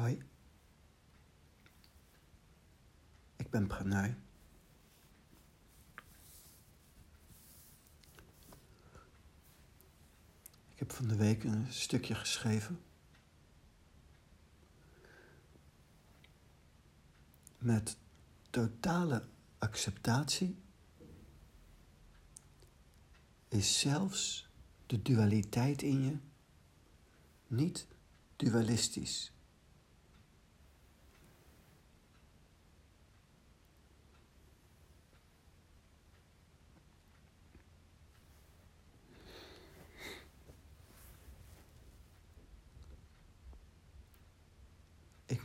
Hoi, ik ben Pranay. Ik heb van de week een stukje geschreven met totale acceptatie is zelfs de dualiteit in je niet dualistisch.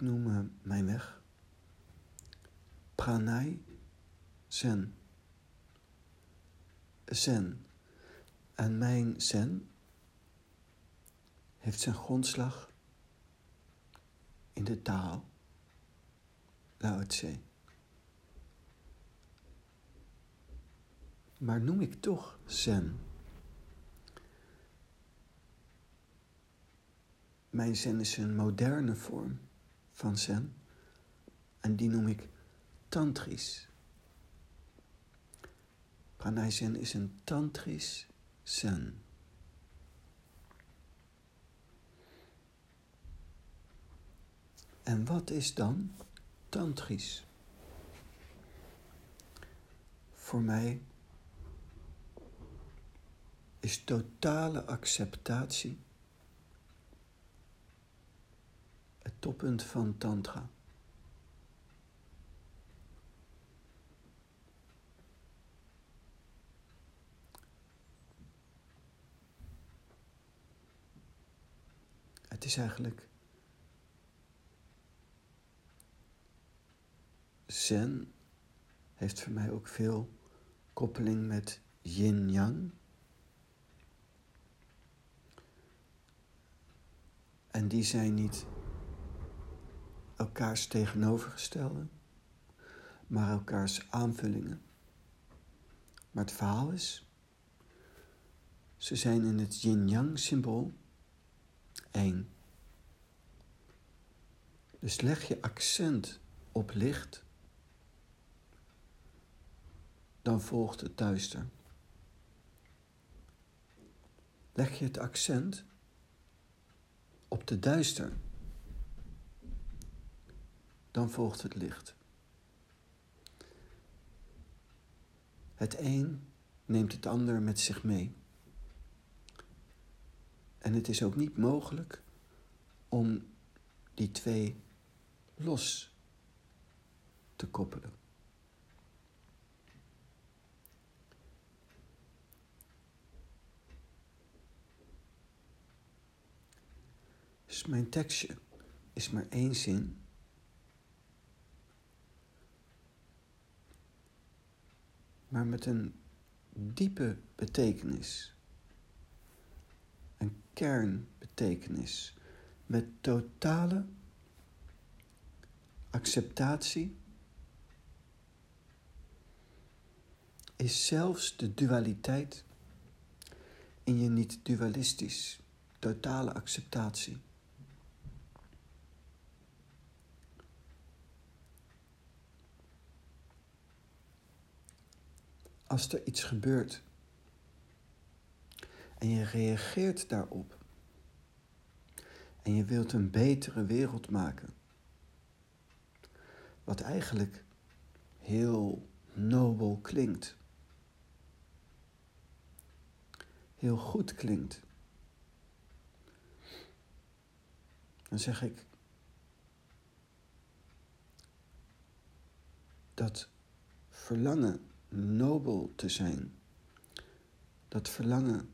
Noem mijn weg Pranay Zen. Zen. En mijn Zen heeft zijn grondslag in de taal Lao Tse. Maar noem ik toch Zen? Mijn Zen is een moderne vorm van Zen en die noem ik tantrisch. Pranay Zen is een tantrisch Zen. En wat is dan tantrisch? Voor mij is totale acceptatie het toppunt van Tantra. Het is eigenlijk Zen heeft voor mij ook veel koppeling met yin-yang. En die zijn niet elkaars tegenovergestelde, maar elkaars aanvullingen. Maar het verhaal is, ze zijn in het yin-yang symbool één. Dus leg je accent op licht dan volgt het duister. Leg je het accent op de duister, dan volgt het licht. Het een neemt het ander met zich mee. En het is ook niet mogelijk om die twee los te koppelen. Dus mijn tekstje is maar één zin. Maar met een diepe betekenis. Een kernbetekenis. Met totale acceptatie is zelfs de dualiteit in je niet dualistisch. Totale acceptatie. Als er iets gebeurt en je reageert daarop en je wilt een betere wereld maken, wat eigenlijk heel nobel klinkt, heel goed klinkt, dan zeg ik dat verlangen nobel te zijn. Dat verlangen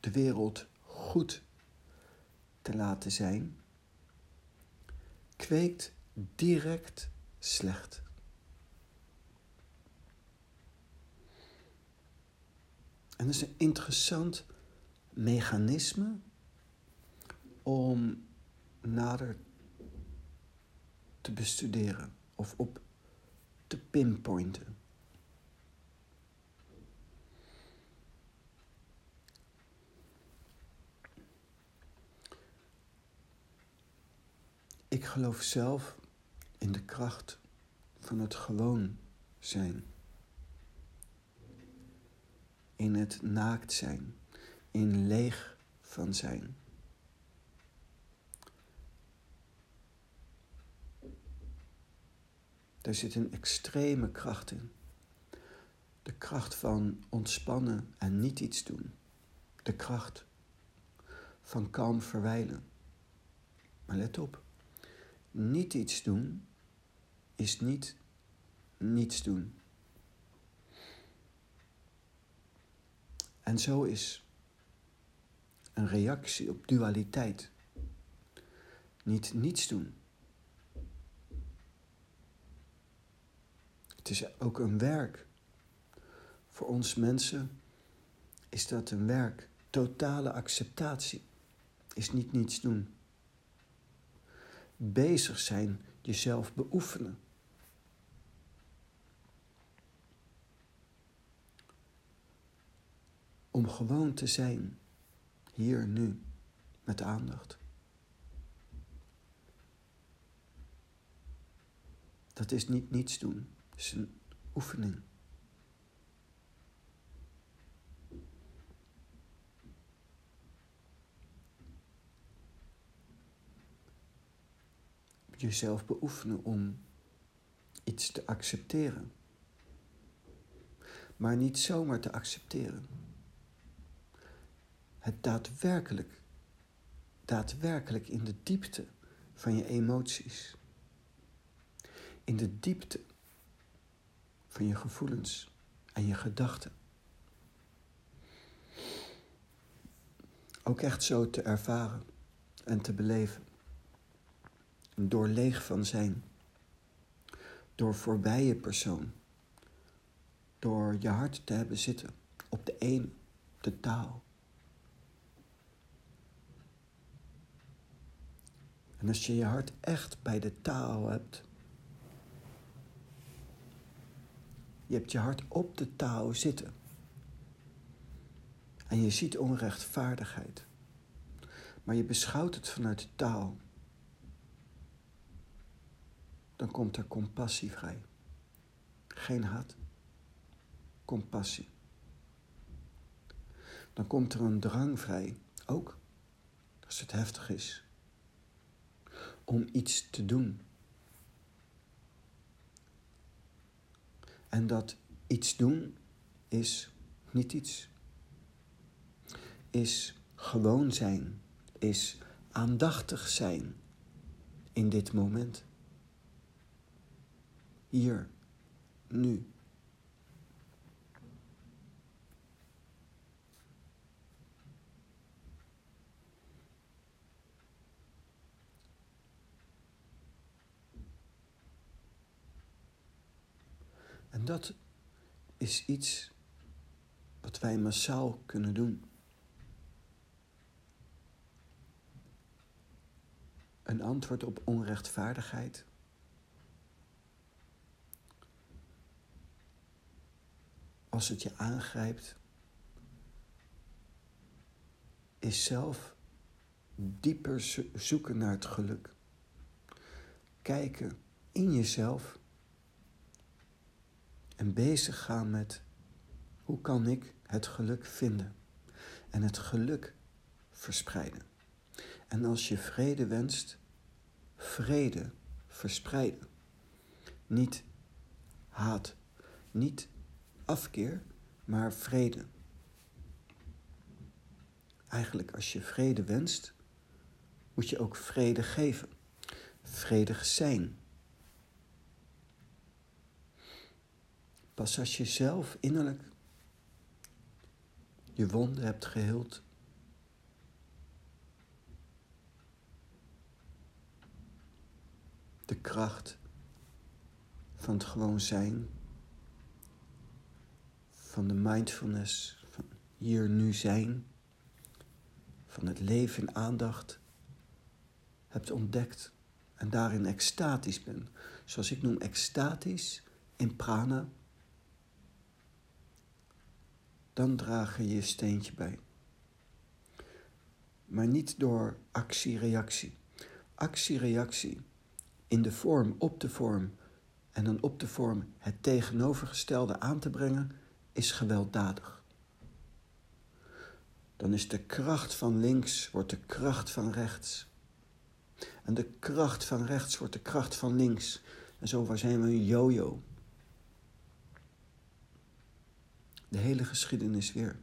de wereld goed te laten zijn, kweekt direct slecht. En dat is een interessant mechanisme om nader te bestuderen of op te pinpointen. Ik geloof zelf in de kracht van het gewoon zijn. In het naakt zijn, in leeg van zijn. Daar zit een extreme kracht in. De kracht van ontspannen en niet iets doen. De kracht van kalm verwijlen. Maar let op, niet iets doen is niet niets doen. En zo is een reactie op dualiteit niet niets doen. Het is ook een werk. Voor ons mensen is dat een werk. Totale acceptatie is niet niets doen. Bezig zijn, jezelf beoefenen. Om gewoon te zijn, hier, nu, met aandacht. Dat is niet niets doen, is een oefening. Jezelf beoefenen om iets te accepteren. Maar niet zomaar te accepteren. Het daadwerkelijk, daadwerkelijk in de diepte van je emoties in de diepte van je gevoelens en je gedachten. Ook echt zo te ervaren en te beleven. Door leeg van zijn. Door voorbij je persoon. Door je hart te hebben zitten op de een, de taal. En als je je hart echt bij de taal hebt, Je hebt je hart op de touw zitten. En je ziet onrechtvaardigheid. Maar je beschouwt het vanuit de taal. Dan komt er compassie vrij. Geen haat. Compassie. Dan komt er een drang vrij. Ook als het heftig is. Om iets te doen En dat iets doen is niet iets. Is gewoon zijn. Is aandachtig zijn in dit moment. Hier, nu. Dat is iets wat wij massaal kunnen doen. Een antwoord op onrechtvaardigheid. Als het je aangrijpt, is zelf dieper zoeken naar het geluk. Kijken in jezelf en bezig gaan met hoe kan ik het geluk vinden en het geluk verspreiden. En als je vrede wenst, vrede verspreiden. Niet haat, niet afkeer, maar vrede. Eigenlijk als je vrede wenst, moet je ook vrede geven. Vredig zijn. Pas als je zelf innerlijk je wonden hebt geheeld. De kracht van het gewoon zijn, van de mindfulness, van hier nu zijn, van het leven in aandacht hebt ontdekt en daarin extatisch bent. Zoals ik noem extatisch in prana dan draag je je steentje bij. Maar niet door actie-reactie. Actie-reactie in de vorm, op de vorm en dan op de vorm het tegenovergestelde aan te brengen, is gewelddadig. Dan is de kracht van links wordt de kracht van rechts. En de kracht van rechts wordt de kracht van links. En zo zijn we een yo-yo. De hele geschiedenis weer.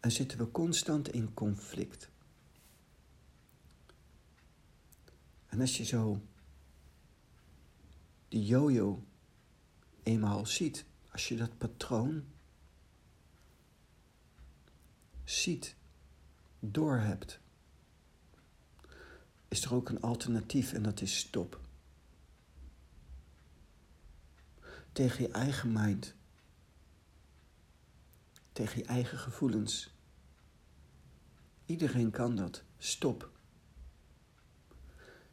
En zitten we constant in conflict. En als je zo die yo-yo eenmaal ziet, als je dat patroon ziet, doorhebt, is er ook een alternatief en dat is stop. Tegen je eigen mind, tegen je eigen gevoelens. Iedereen kan dat. Stop.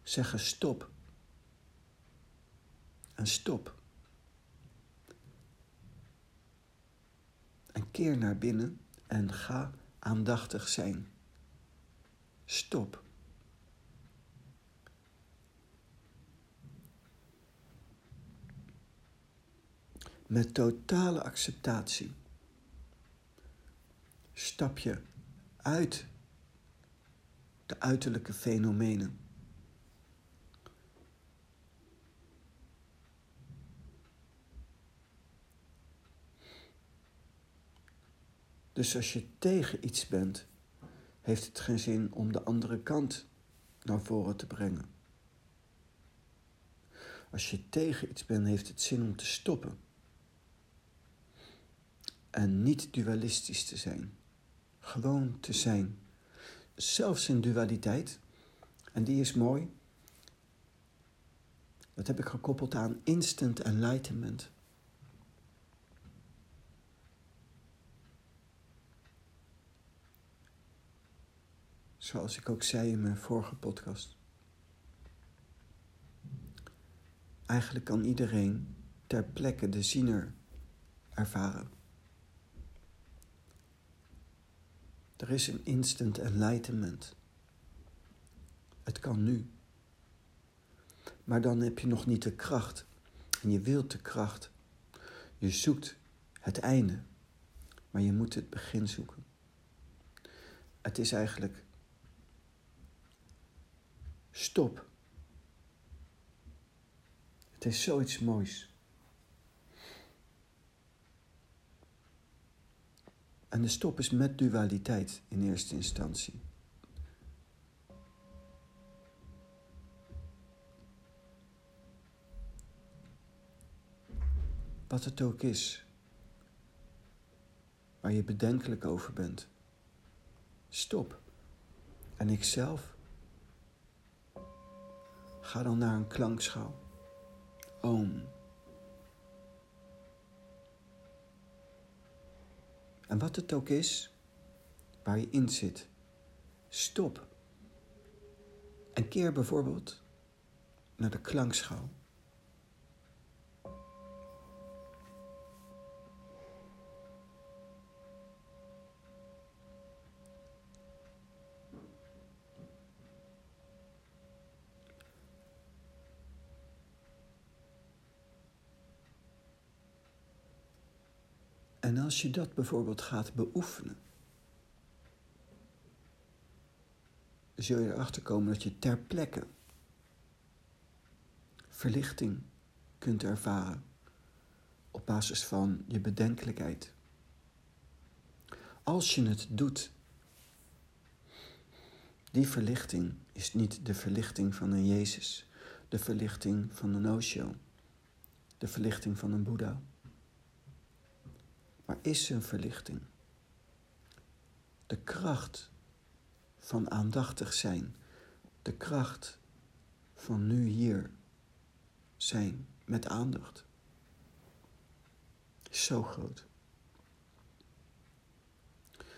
Zeggen stop. En stop. En keer naar binnen en ga aandachtig zijn. Stop. Met totale acceptatie stap je uit de uiterlijke fenomenen. Dus als je tegen iets bent, heeft het geen zin om de andere kant naar voren te brengen. Als je tegen iets bent, heeft het zin om te stoppen. En niet dualistisch te zijn. Gewoon te zijn. Zelfs in dualiteit. En die is mooi. Dat heb ik gekoppeld aan instant enlightenment. Zoals ik ook zei in mijn vorige podcast. Eigenlijk kan iedereen ter plekke de ziener ervaren. Er is een instant enlightenment. Het kan nu. Maar dan heb je nog niet de kracht. En je wilt de kracht. Je zoekt het einde. Maar je moet het begin zoeken. Het is eigenlijk stop. Het is zoiets moois. En de stop is met dualiteit in eerste instantie. Wat het ook is, waar je bedenkelijk over bent, stop. En ikzelf ga dan naar een klankschaal. Om. En wat het ook is waar je in zit, stop. En keer bijvoorbeeld naar de klankschaal. En als je dat bijvoorbeeld gaat beoefenen, zul je erachter komen dat je ter plekke verlichting kunt ervaren op basis van je bedenkelijkheid. Als je het doet, die verlichting is niet de verlichting van een Jezus, de verlichting van een Osho, de verlichting van een Boeddha maar is een verlichting. De kracht van aandachtig zijn, de kracht van nu hier zijn met aandacht, zo groot.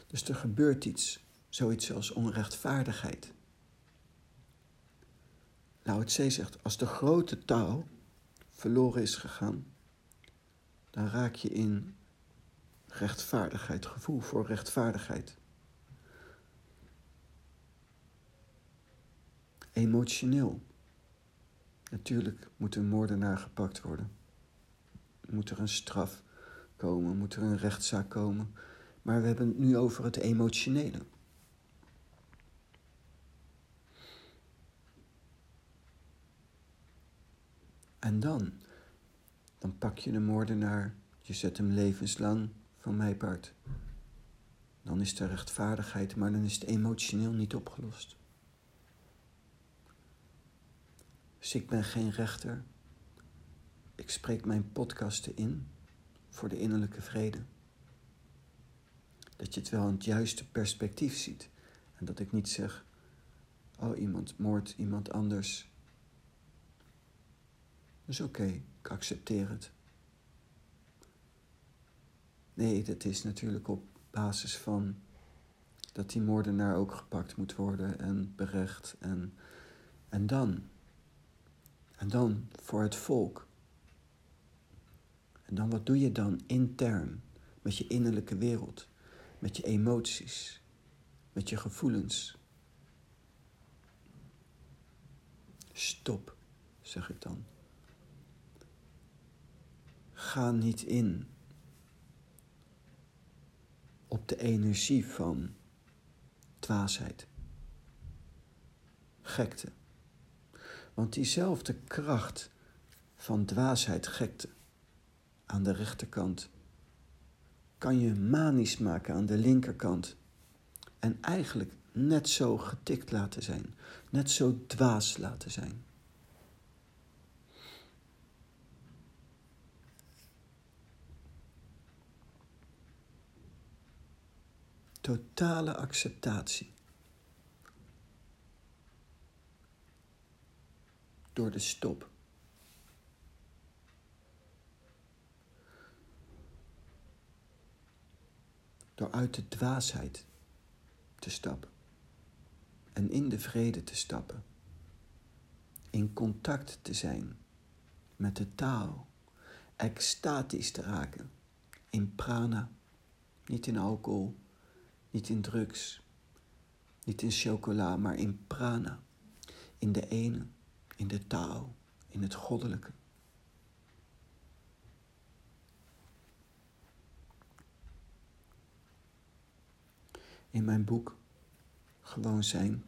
Dus er gebeurt iets, zoiets als onrechtvaardigheid. Het zee zegt, als de grote touw verloren is gegaan, dan raak je in rechtvaardigheid, gevoel voor rechtvaardigheid. Emotioneel. Natuurlijk moet een moordenaar gepakt worden. Moet er een straf komen, moet er een rechtszaak komen. Maar we hebben het nu over het emotionele. En dan, dan pak je de moordenaar, je zet hem levenslang van mij part. Dan is er rechtvaardigheid, maar dan is het emotioneel niet opgelost. Dus ik ben geen rechter. Ik spreek mijn podcasten in voor de innerlijke vrede. Dat je het wel in het juiste perspectief ziet. En dat ik niet zeg, oh iemand moordt iemand anders. Dat is oké, ik accepteer het. Nee, dat is natuurlijk op basis van dat die moordenaar ook gepakt moet worden en berecht. En, en dan, en dan voor het volk. En dan wat doe je dan intern met je innerlijke wereld, met je emoties, met je gevoelens? Stop, zeg ik dan. Ga niet in op de energie van dwaasheid, gekte. Want diezelfde kracht van dwaasheid, gekte, aan de rechterkant, kan je manisch maken aan de linkerkant. En eigenlijk net zo getikt laten zijn, net zo dwaas laten zijn. Totale acceptatie. Door de stop. Door uit de dwaasheid te stappen. En in de vrede te stappen. In contact te zijn met de taal. Extatisch te raken. In prana. Niet in alcohol niet in drugs, niet in chocola, maar in prana. In de ene, in de taal, in het goddelijke. In mijn boek Gewoon zijn,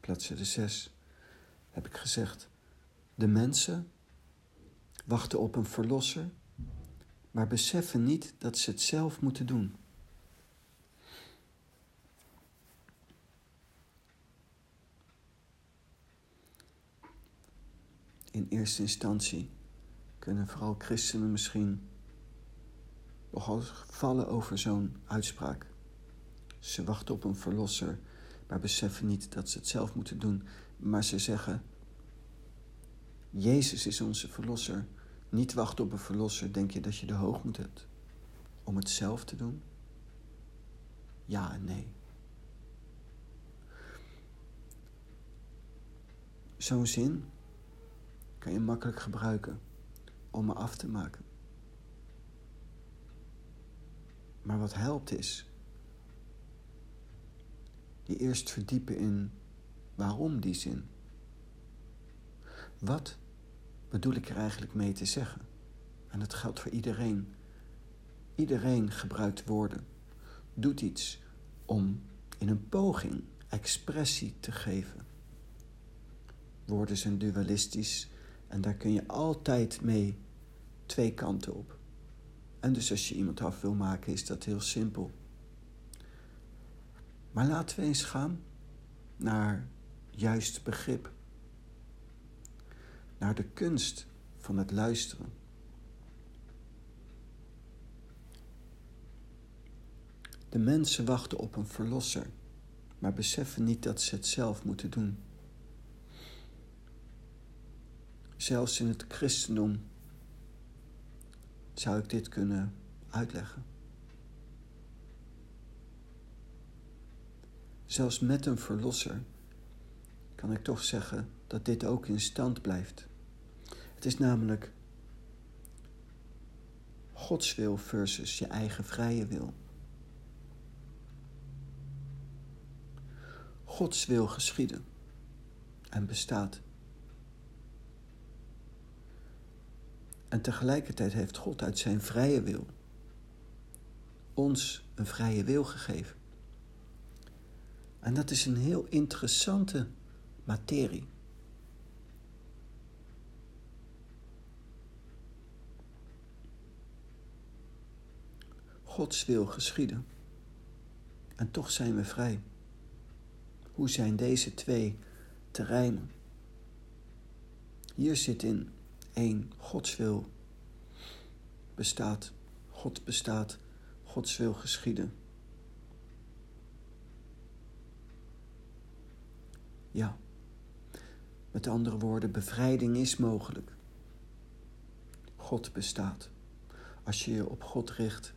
bladzijde 6, heb ik gezegd: De mensen wachten op een verlosser, maar beseffen niet dat ze het zelf moeten doen. In eerste instantie kunnen vooral christenen misschien nogal vallen over zo'n uitspraak. Ze wachten op een verlosser, maar beseffen niet dat ze het zelf moeten doen. Maar ze zeggen: Jezus is onze verlosser. Niet wachten op een verlosser, denk je dat je de hoogmoed hebt om het zelf te doen? Ja en nee. Zo'n zin kan je makkelijk gebruiken om me af te maken. Maar wat helpt is je eerst verdiepen in waarom die zin. Wat bedoel ik er eigenlijk mee te zeggen? En dat geldt voor iedereen. Iedereen gebruikt woorden, doet iets om in een poging expressie te geven. Woorden zijn dualistisch en daar kun je altijd mee twee kanten op. En dus als je iemand af wil maken, is dat heel simpel. Maar laten we eens gaan naar juist begrip. Naar de kunst van het luisteren. De mensen wachten op een verlosser, maar beseffen niet dat ze het zelf moeten doen. Zelfs in het christendom zou ik dit kunnen uitleggen. Zelfs met een verlosser kan ik toch zeggen dat dit ook in stand blijft. Het is namelijk Gods wil versus je eigen vrije wil. Gods wil geschieden en bestaat. En tegelijkertijd heeft God uit zijn vrije wil ons een vrije wil gegeven. En dat is een heel interessante materie. Gods wil geschieden. En toch zijn we vrij. Hoe zijn deze twee terreinen? Hier zit in één Gods wil bestaat. God bestaat. Gods wil geschieden. Ja, met andere woorden, bevrijding is mogelijk. God bestaat. Als je je op God richt,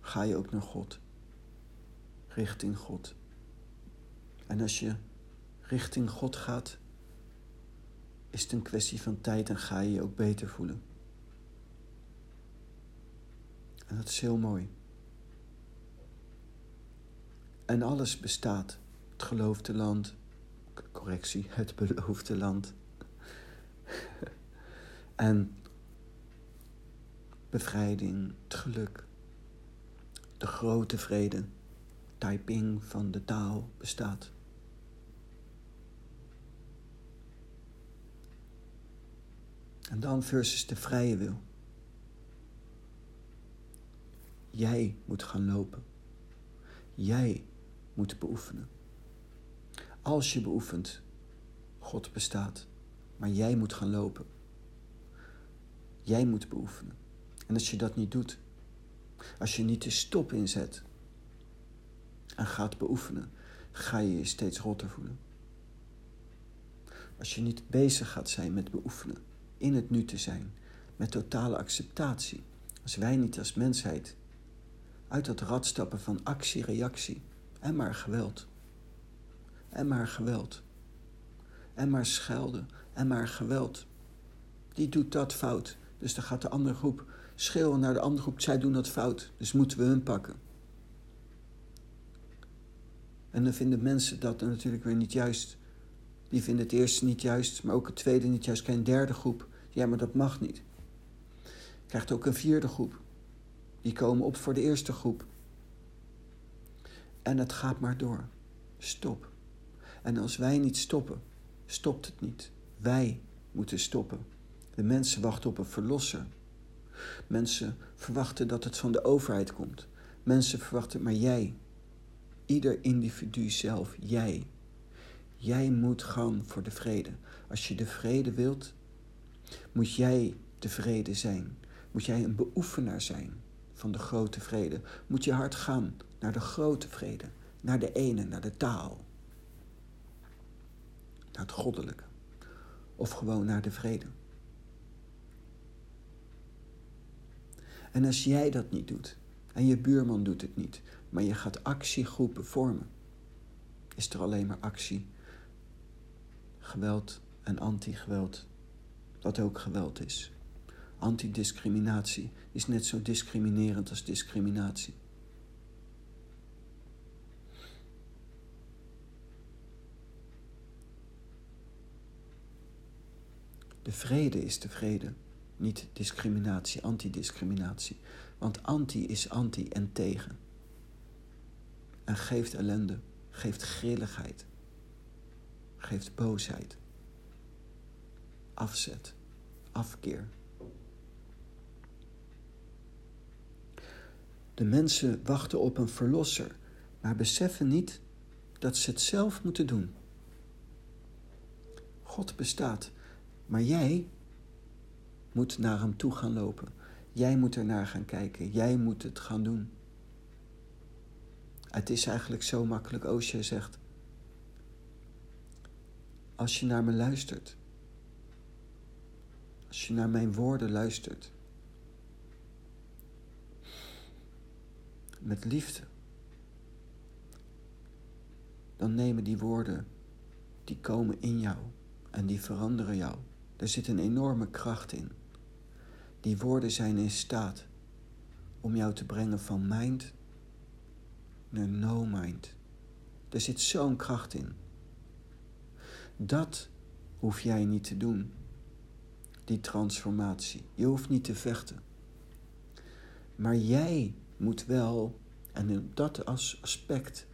ga je ook naar God. Richting God. En als je richting God gaat, is het een kwestie van tijd en ga je je ook beter voelen. En dat is heel mooi. En alles bestaat. Het geloofde land, correctie, het beloofde land. en bevrijding, het geluk, de grote vrede, typing van de taal bestaat. En dan versus de vrije wil. Jij moet gaan lopen. Jij moet beoefenen. Als je beoefent, God bestaat, maar jij moet gaan lopen. Jij moet beoefenen. En als je dat niet doet, als je niet de stop inzet en gaat beoefenen, ga je je steeds rotter voelen. Als je niet bezig gaat zijn met beoefenen, in het nu te zijn, met totale acceptatie, als wij niet als mensheid uit dat rad stappen van actie-reactie en maar geweld, en maar geweld, en maar schelden, en maar geweld. Die doet dat fout, dus dan gaat de andere groep schreeuwen naar de andere groep, zij doen dat fout, dus moeten we hun pakken. En dan vinden mensen dat natuurlijk weer niet juist. Die vinden het eerste niet juist, maar ook het tweede niet juist. Krijg een derde groep. Ja, maar dat mag niet. Krijgt ook een vierde groep. Die komen op voor de eerste groep. En het gaat maar door. Stop. En als wij niet stoppen, stopt het niet. Wij moeten stoppen. De mensen wachten op een verlosser. Mensen verwachten dat het van de overheid komt. Mensen verwachten, maar jij, ieder individu zelf, jij, jij moet gaan voor de vrede. Als je de vrede wilt, moet jij de vrede zijn. Moet jij een beoefenaar zijn van de grote vrede. Moet je hart gaan naar de grote vrede, naar de ene, naar de taal, naar het goddelijke, of gewoon naar de vrede. En als jij dat niet doet, en je buurman doet het niet, maar je gaat actiegroepen vormen, is er alleen maar actie, geweld en anti-geweld, dat ook geweld is. Antidiscriminatie is net zo discriminerend als discriminatie. De vrede is de vrede, niet discriminatie, antidiscriminatie. Want anti is anti en tegen. En geeft ellende, geeft grilligheid, geeft boosheid, afzet, afkeer. De mensen wachten op een verlosser, maar beseffen niet dat ze het zelf moeten doen. God bestaat, maar jij moet naar hem toe gaan lopen. Jij moet ernaar gaan kijken. Jij moet het gaan doen. Het is eigenlijk zo makkelijk, Osho zegt. Als je naar me luistert, als je naar mijn woorden luistert, met liefde, dan nemen die woorden, die komen in jou en die veranderen jou. Er zit een enorme kracht in. Die woorden zijn in staat om jou te brengen van mind naar no mind. Er zit zo'n kracht in. Dat hoef jij niet te doen, die transformatie. Je hoeft niet te vechten. Maar jij moet wel, en in dat aspect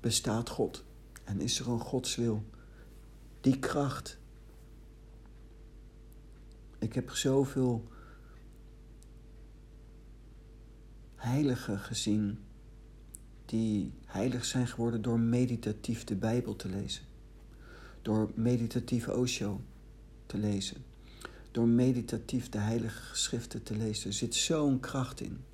bestaat God. En is er een Godswil. Die kracht. Ik heb zoveel heiligen gezien die heilig zijn geworden door meditatief de Bijbel te lezen. Door meditatief Osho te lezen. Door meditatief de heilige geschriften te lezen. Er zit zo'n kracht in.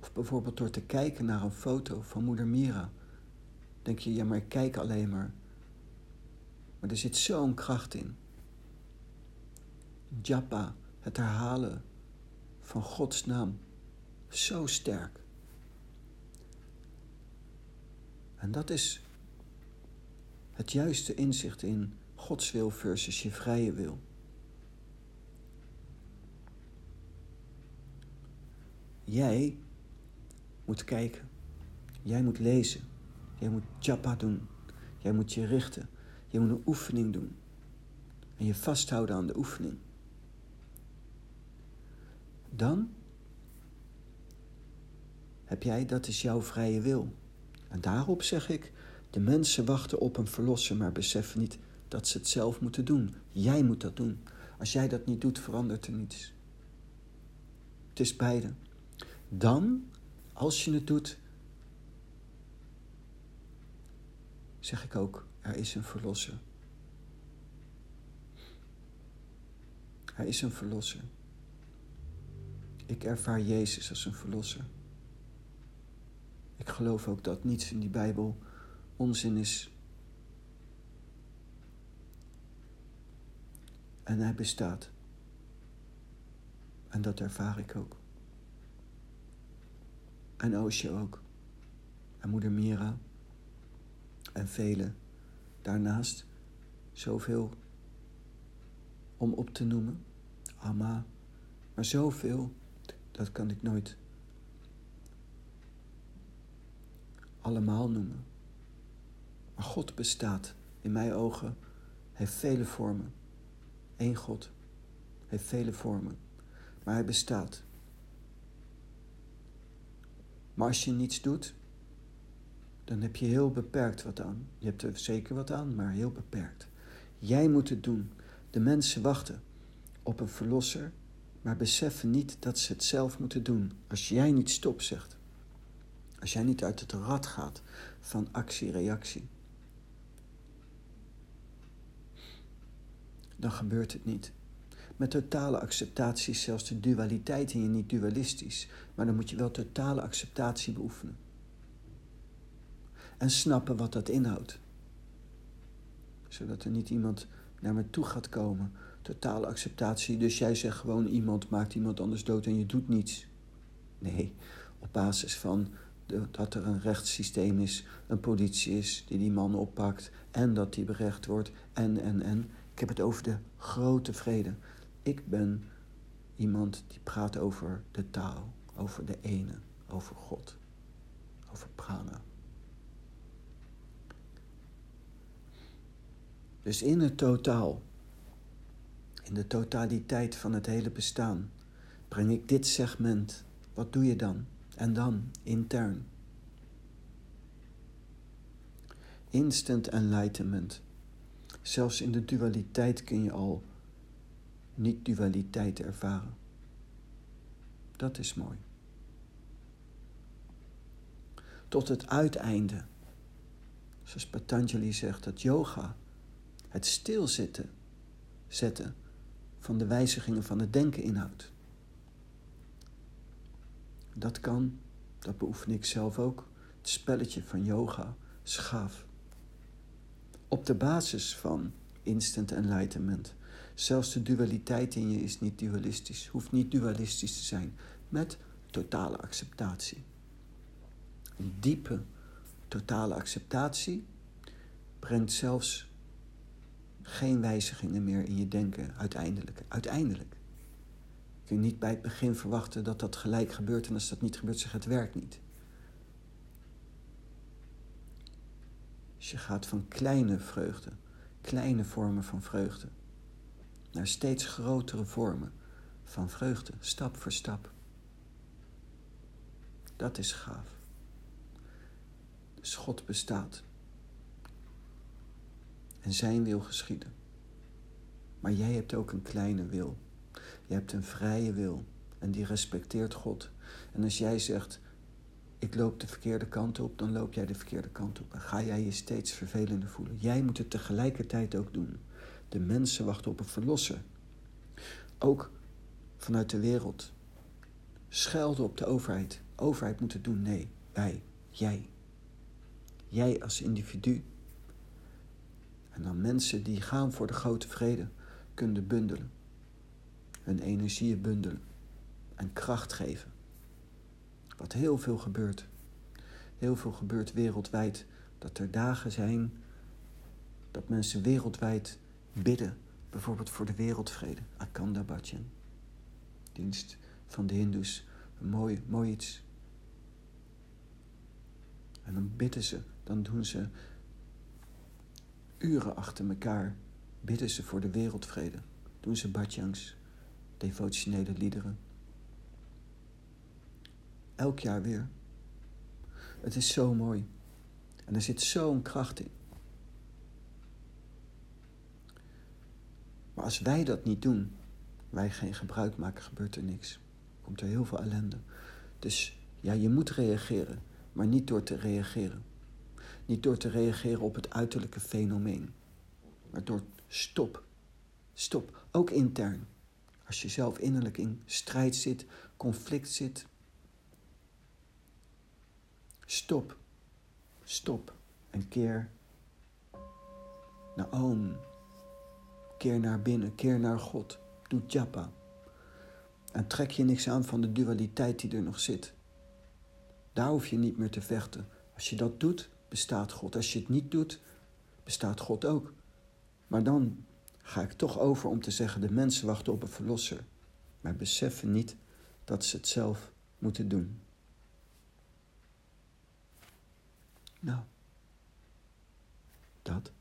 Of bijvoorbeeld door te kijken naar een foto van moeder Mira. Denk je, ja maar ik kijk alleen maar. Maar er zit zo'n kracht in. Japa, het herhalen van Gods naam. Zo sterk. En dat is het juiste inzicht in Gods wil versus je vrije wil. Jij moet kijken. Jij moet lezen. Jij moet japa doen. Jij moet je richten. Je moet een oefening doen. En je vasthouden aan de oefening dan heb jij, dat is jouw vrije wil. En daarop zeg ik, de mensen wachten op een verlosser, maar beseffen niet dat ze het zelf moeten doen. Jij moet dat doen. Als jij dat niet doet, verandert er niets. Het is beide. Dan, als je het doet, zeg ik ook, er is een verlosser. Er is een verlosser. Ik ervaar Jezus als een verlosser. Ik geloof ook dat niets in die Bijbel onzin is. En hij bestaat. En dat ervaar ik ook. En Oosje ook. En moeder Mira. En velen daarnaast. Zoveel om op te noemen. Amma. Maar zoveel dat kan ik nooit allemaal noemen. Maar God bestaat in mijn ogen, heeft vele vormen. Eén God heeft vele vormen, maar hij bestaat. Maar als je niets doet, dan heb je heel beperkt wat aan. Je hebt er zeker wat aan, maar heel beperkt. Jij moet het doen. De mensen wachten op een verlosser maar beseffen niet dat ze het zelf moeten doen. Als jij niet stop zegt, als jij niet uit het rad gaat van actie-reactie, dan gebeurt het niet. Met totale acceptatie is zelfs de dualiteit in je niet dualistisch, maar dan moet je wel totale acceptatie beoefenen. En snappen wat dat inhoudt. Zodat er niet iemand naar me toe gaat komen totale acceptatie. Dus jij zegt gewoon iemand maakt iemand anders dood en je doet niets. Nee, op basis van dat er een rechtssysteem is, een politie is die die man oppakt en dat die berecht wordt en, en, en. Ik heb het over de grote vrede. Ik ben iemand die praat over de taal, over de ene, over God, over prana. Dus in het totaal in de totaliteit van het hele bestaan, breng ik dit segment. Wat doe je dan? En dan, intern. Instant enlightenment. Zelfs in de dualiteit kun je al niet-dualiteit ervaren. Dat is mooi. Tot het uiteinde. Zoals Patanjali zegt, dat yoga, het stilzitten, zetten van de wijzigingen van het denken inhoudt. Dat kan, dat beoefen ik zelf ook, het spelletje van yoga is gaaf. Op de basis van instant enlightenment. Zelfs de dualiteit in je is niet dualistisch, hoeft niet dualistisch te zijn, met totale acceptatie. Een diepe totale acceptatie brengt zelfs geen wijzigingen meer in je denken, uiteindelijk. Uiteindelijk. Je kunt niet bij het begin verwachten dat dat gelijk gebeurt en als dat niet gebeurt, zeg het werkt niet. Je gaat van kleine vreugde, kleine vormen van vreugde, naar steeds grotere vormen van vreugde, stap voor stap. Dat is gaaf. Dus God bestaat. En zijn wil geschieden. Maar jij hebt ook een kleine wil. Je hebt een vrije wil. En die respecteert God. En als jij zegt, ik loop de verkeerde kant op, dan loop jij de verkeerde kant op. En ga jij je steeds vervelender voelen. Jij moet het tegelijkertijd ook doen. De mensen wachten op een verlosser. Ook vanuit de wereld. Schelden op de overheid. Overheid moet het doen. Nee, wij, jij. Jij als individu. En dan mensen die gaan voor de grote vrede kunnen bundelen. Hun energieën bundelen. En kracht geven. Wat heel veel gebeurt. Heel veel gebeurt wereldwijd. Dat er dagen zijn dat mensen wereldwijd bidden. Bijvoorbeeld voor de wereldvrede. Akanda Bhajan. Dienst van de Hindoes. Een mooi, mooi iets. En dan bidden ze. Dan doen ze uren achter elkaar. Bidden ze voor de wereldvrede. Doen ze bhajangs. Devotionele liederen Elk jaar weer. Het is zo mooi. En er zit zo'n kracht in. Maar als wij dat niet doen, wij geen gebruik maken, gebeurt er niks. Komt er heel veel ellende. Dus ja, je moet reageren, maar niet door te reageren. Niet door te reageren op het uiterlijke fenomeen, maar door stop. Stop, ook intern. Als je zelf innerlijk in strijd zit, conflict zit, Stop. Stop. En keer naar Om. Keer naar binnen. Keer naar God. Doe japa. En trek je niks aan van de dualiteit die er nog zit. Daar hoef je niet meer te vechten. Als je dat doet, bestaat God. Als je het niet doet, bestaat God ook. Maar dan ga ik toch over om te zeggen: de mensen wachten op een verlosser, maar beseffen niet dat ze het zelf moeten doen. Nou, dat.